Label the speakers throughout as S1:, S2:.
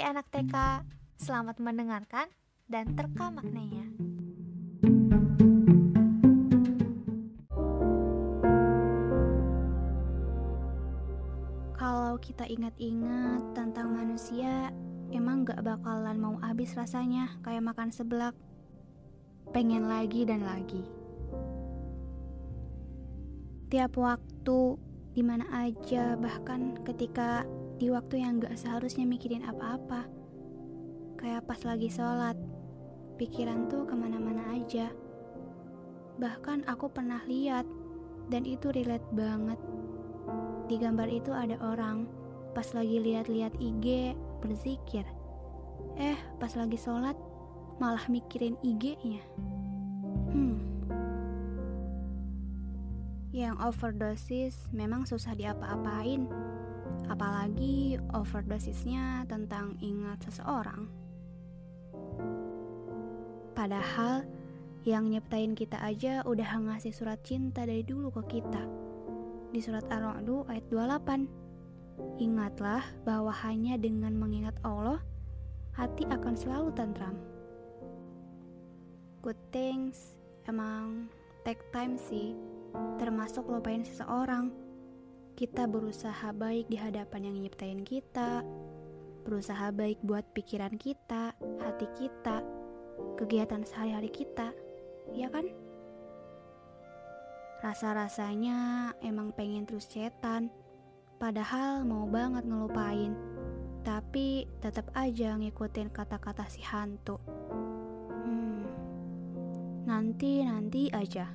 S1: Hai anak TK, selamat mendengarkan dan terka maknanya.
S2: Kalau kita ingat-ingat tentang manusia, emang gak bakalan mau habis rasanya kayak makan seblak. Pengen lagi dan lagi. Tiap waktu, di mana aja, bahkan ketika di waktu yang gak seharusnya mikirin apa-apa. Kayak pas lagi sholat, pikiran tuh ke mana-mana aja. Bahkan aku pernah lihat, dan itu relate banget. Di gambar itu ada orang, pas lagi lihat-lihat IG, berzikir. Eh, pas lagi sholat, malah mikirin IG-nya. Hmm. Yang overdosis memang susah diapa-apain apalagi overdosisnya tentang ingat seseorang. Padahal yang nyiptain kita aja udah ngasih surat cinta dari dulu ke kita. Di surat Ar-Ra'd ayat 28. Ingatlah bahwa hanya dengan mengingat Allah, hati akan selalu tentram. Good things emang take time sih, termasuk lupain seseorang kita berusaha baik di hadapan yang nyiptain kita, berusaha baik buat pikiran kita, hati kita, kegiatan sehari-hari kita, ya kan? Rasa-rasanya emang pengen terus cetan, padahal mau banget ngelupain, tapi tetap aja ngikutin kata-kata si hantu. Hmm, nanti-nanti aja.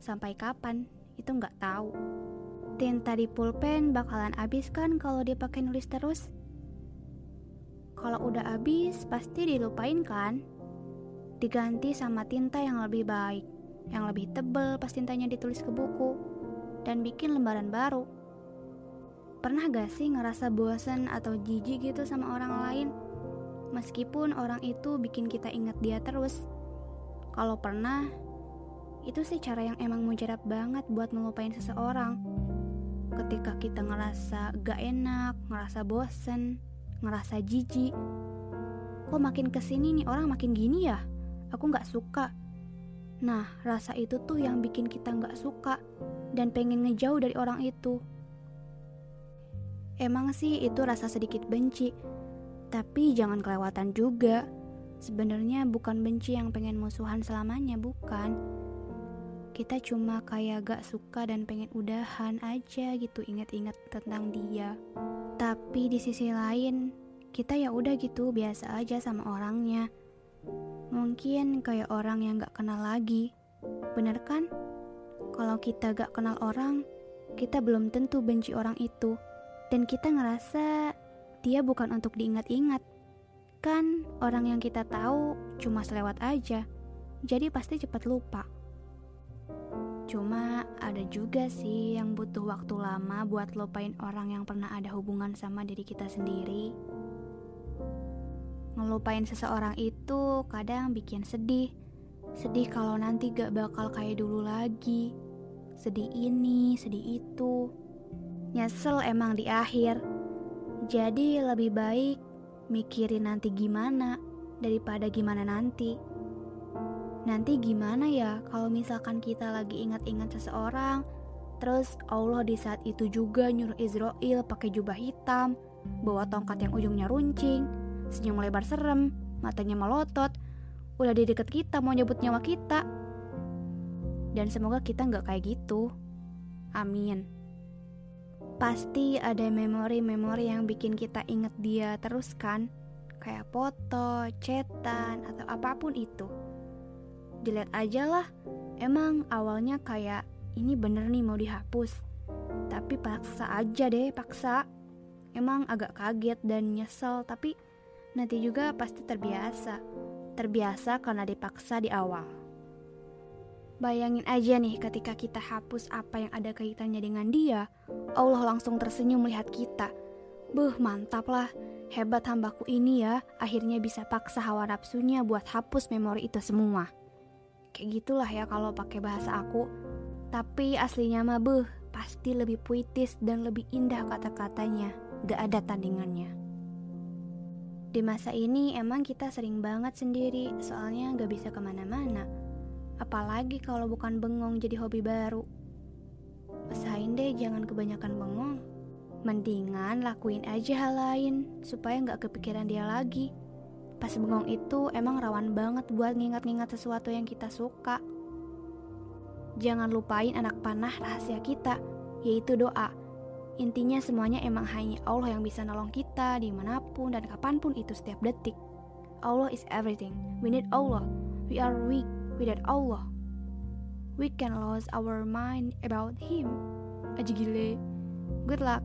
S2: Sampai kapan? Itu nggak tahu. Tinta di pulpen bakalan habis kan kalau dipakai nulis terus? Kalau udah habis, pasti dilupain kan? Diganti sama tinta yang lebih baik, yang lebih tebel pas tintanya ditulis ke buku, dan bikin lembaran baru. Pernah gak sih ngerasa bosan atau jijik gitu sama orang lain? Meskipun orang itu bikin kita ingat dia terus. Kalau pernah, itu sih cara yang emang mujarab banget buat melupain seseorang ketika kita ngerasa gak enak, ngerasa bosen, ngerasa jijik. Kok makin ke sini nih orang makin gini ya? Aku gak suka. Nah, rasa itu tuh yang bikin kita gak suka dan pengen ngejauh dari orang itu. Emang sih itu rasa sedikit benci, tapi jangan kelewatan juga. Sebenarnya bukan benci yang pengen musuhan selamanya, bukan kita cuma kayak gak suka dan pengen udahan aja gitu inget-inget tentang dia. Tapi di sisi lain kita ya udah gitu biasa aja sama orangnya. Mungkin kayak orang yang gak kenal lagi. Bener kan? Kalau kita gak kenal orang kita belum tentu benci orang itu. Dan kita ngerasa dia bukan untuk diingat-ingat. Kan orang yang kita tahu cuma selewat aja jadi pasti cepat lupa Cuma ada juga sih yang butuh waktu lama buat lupain orang yang pernah ada hubungan sama diri kita sendiri. Ngelupain seseorang itu kadang bikin sedih. Sedih kalau nanti gak bakal kayak dulu lagi. Sedih ini, sedih itu. Nyesel emang di akhir. Jadi lebih baik mikirin nanti gimana daripada gimana nanti. Nanti gimana ya kalau misalkan kita lagi ingat-ingat seseorang, terus Allah di saat itu juga nyuruh Israel pakai jubah hitam, bawa tongkat yang ujungnya runcing, senyum lebar serem, matanya melotot, udah di deket kita mau nyebut nyawa kita. Dan semoga kita nggak kayak gitu. Amin. Pasti ada memori-memori yang bikin kita inget dia terus kan? Kayak foto, cetan, atau apa pun itu dilihat aja lah. Emang awalnya kayak ini bener nih mau dihapus. Tapi paksa aja deh, paksa. Emang agak kaget dan nyesel, tapi nanti juga pasti terbiasa. Terbiasa karena dipaksa di awal. Bayangin aja nih ketika kita hapus apa yang ada kaitannya dengan dia, Allah langsung tersenyum melihat kita. Buh, mantap lah. Hebat hambaku ini ya, akhirnya bisa paksa hawa nafsunya buat hapus memori itu semua kayak gitulah ya kalau pakai bahasa aku tapi aslinya mah beh pasti lebih puitis dan lebih indah kata-katanya gak ada tandingannya Di masa ini emang kita sering banget sendiri, soalnya gak bisa ke mana-mana. Apalagi kalau bukan bengong jadi hobi baru. Usahain deh jangan kebanyakan bengong. Mendingan lakuin aja hal lain, supaya gak kepikiran dia lagi. Pas bengong itu emang rawan banget buat ngingat-ngingat sesuatu yang kita suka. Jangan lupain anak panah rahasia kita, yaitu doa. Intinya semuanya emang hanya Allah yang bisa nolong kita di mana pun dan kapan pun itu setiap detik. Allah is everything. We need Allah. We are weak without Allah. We can lose our mind about Him. Aji gile. Good luck.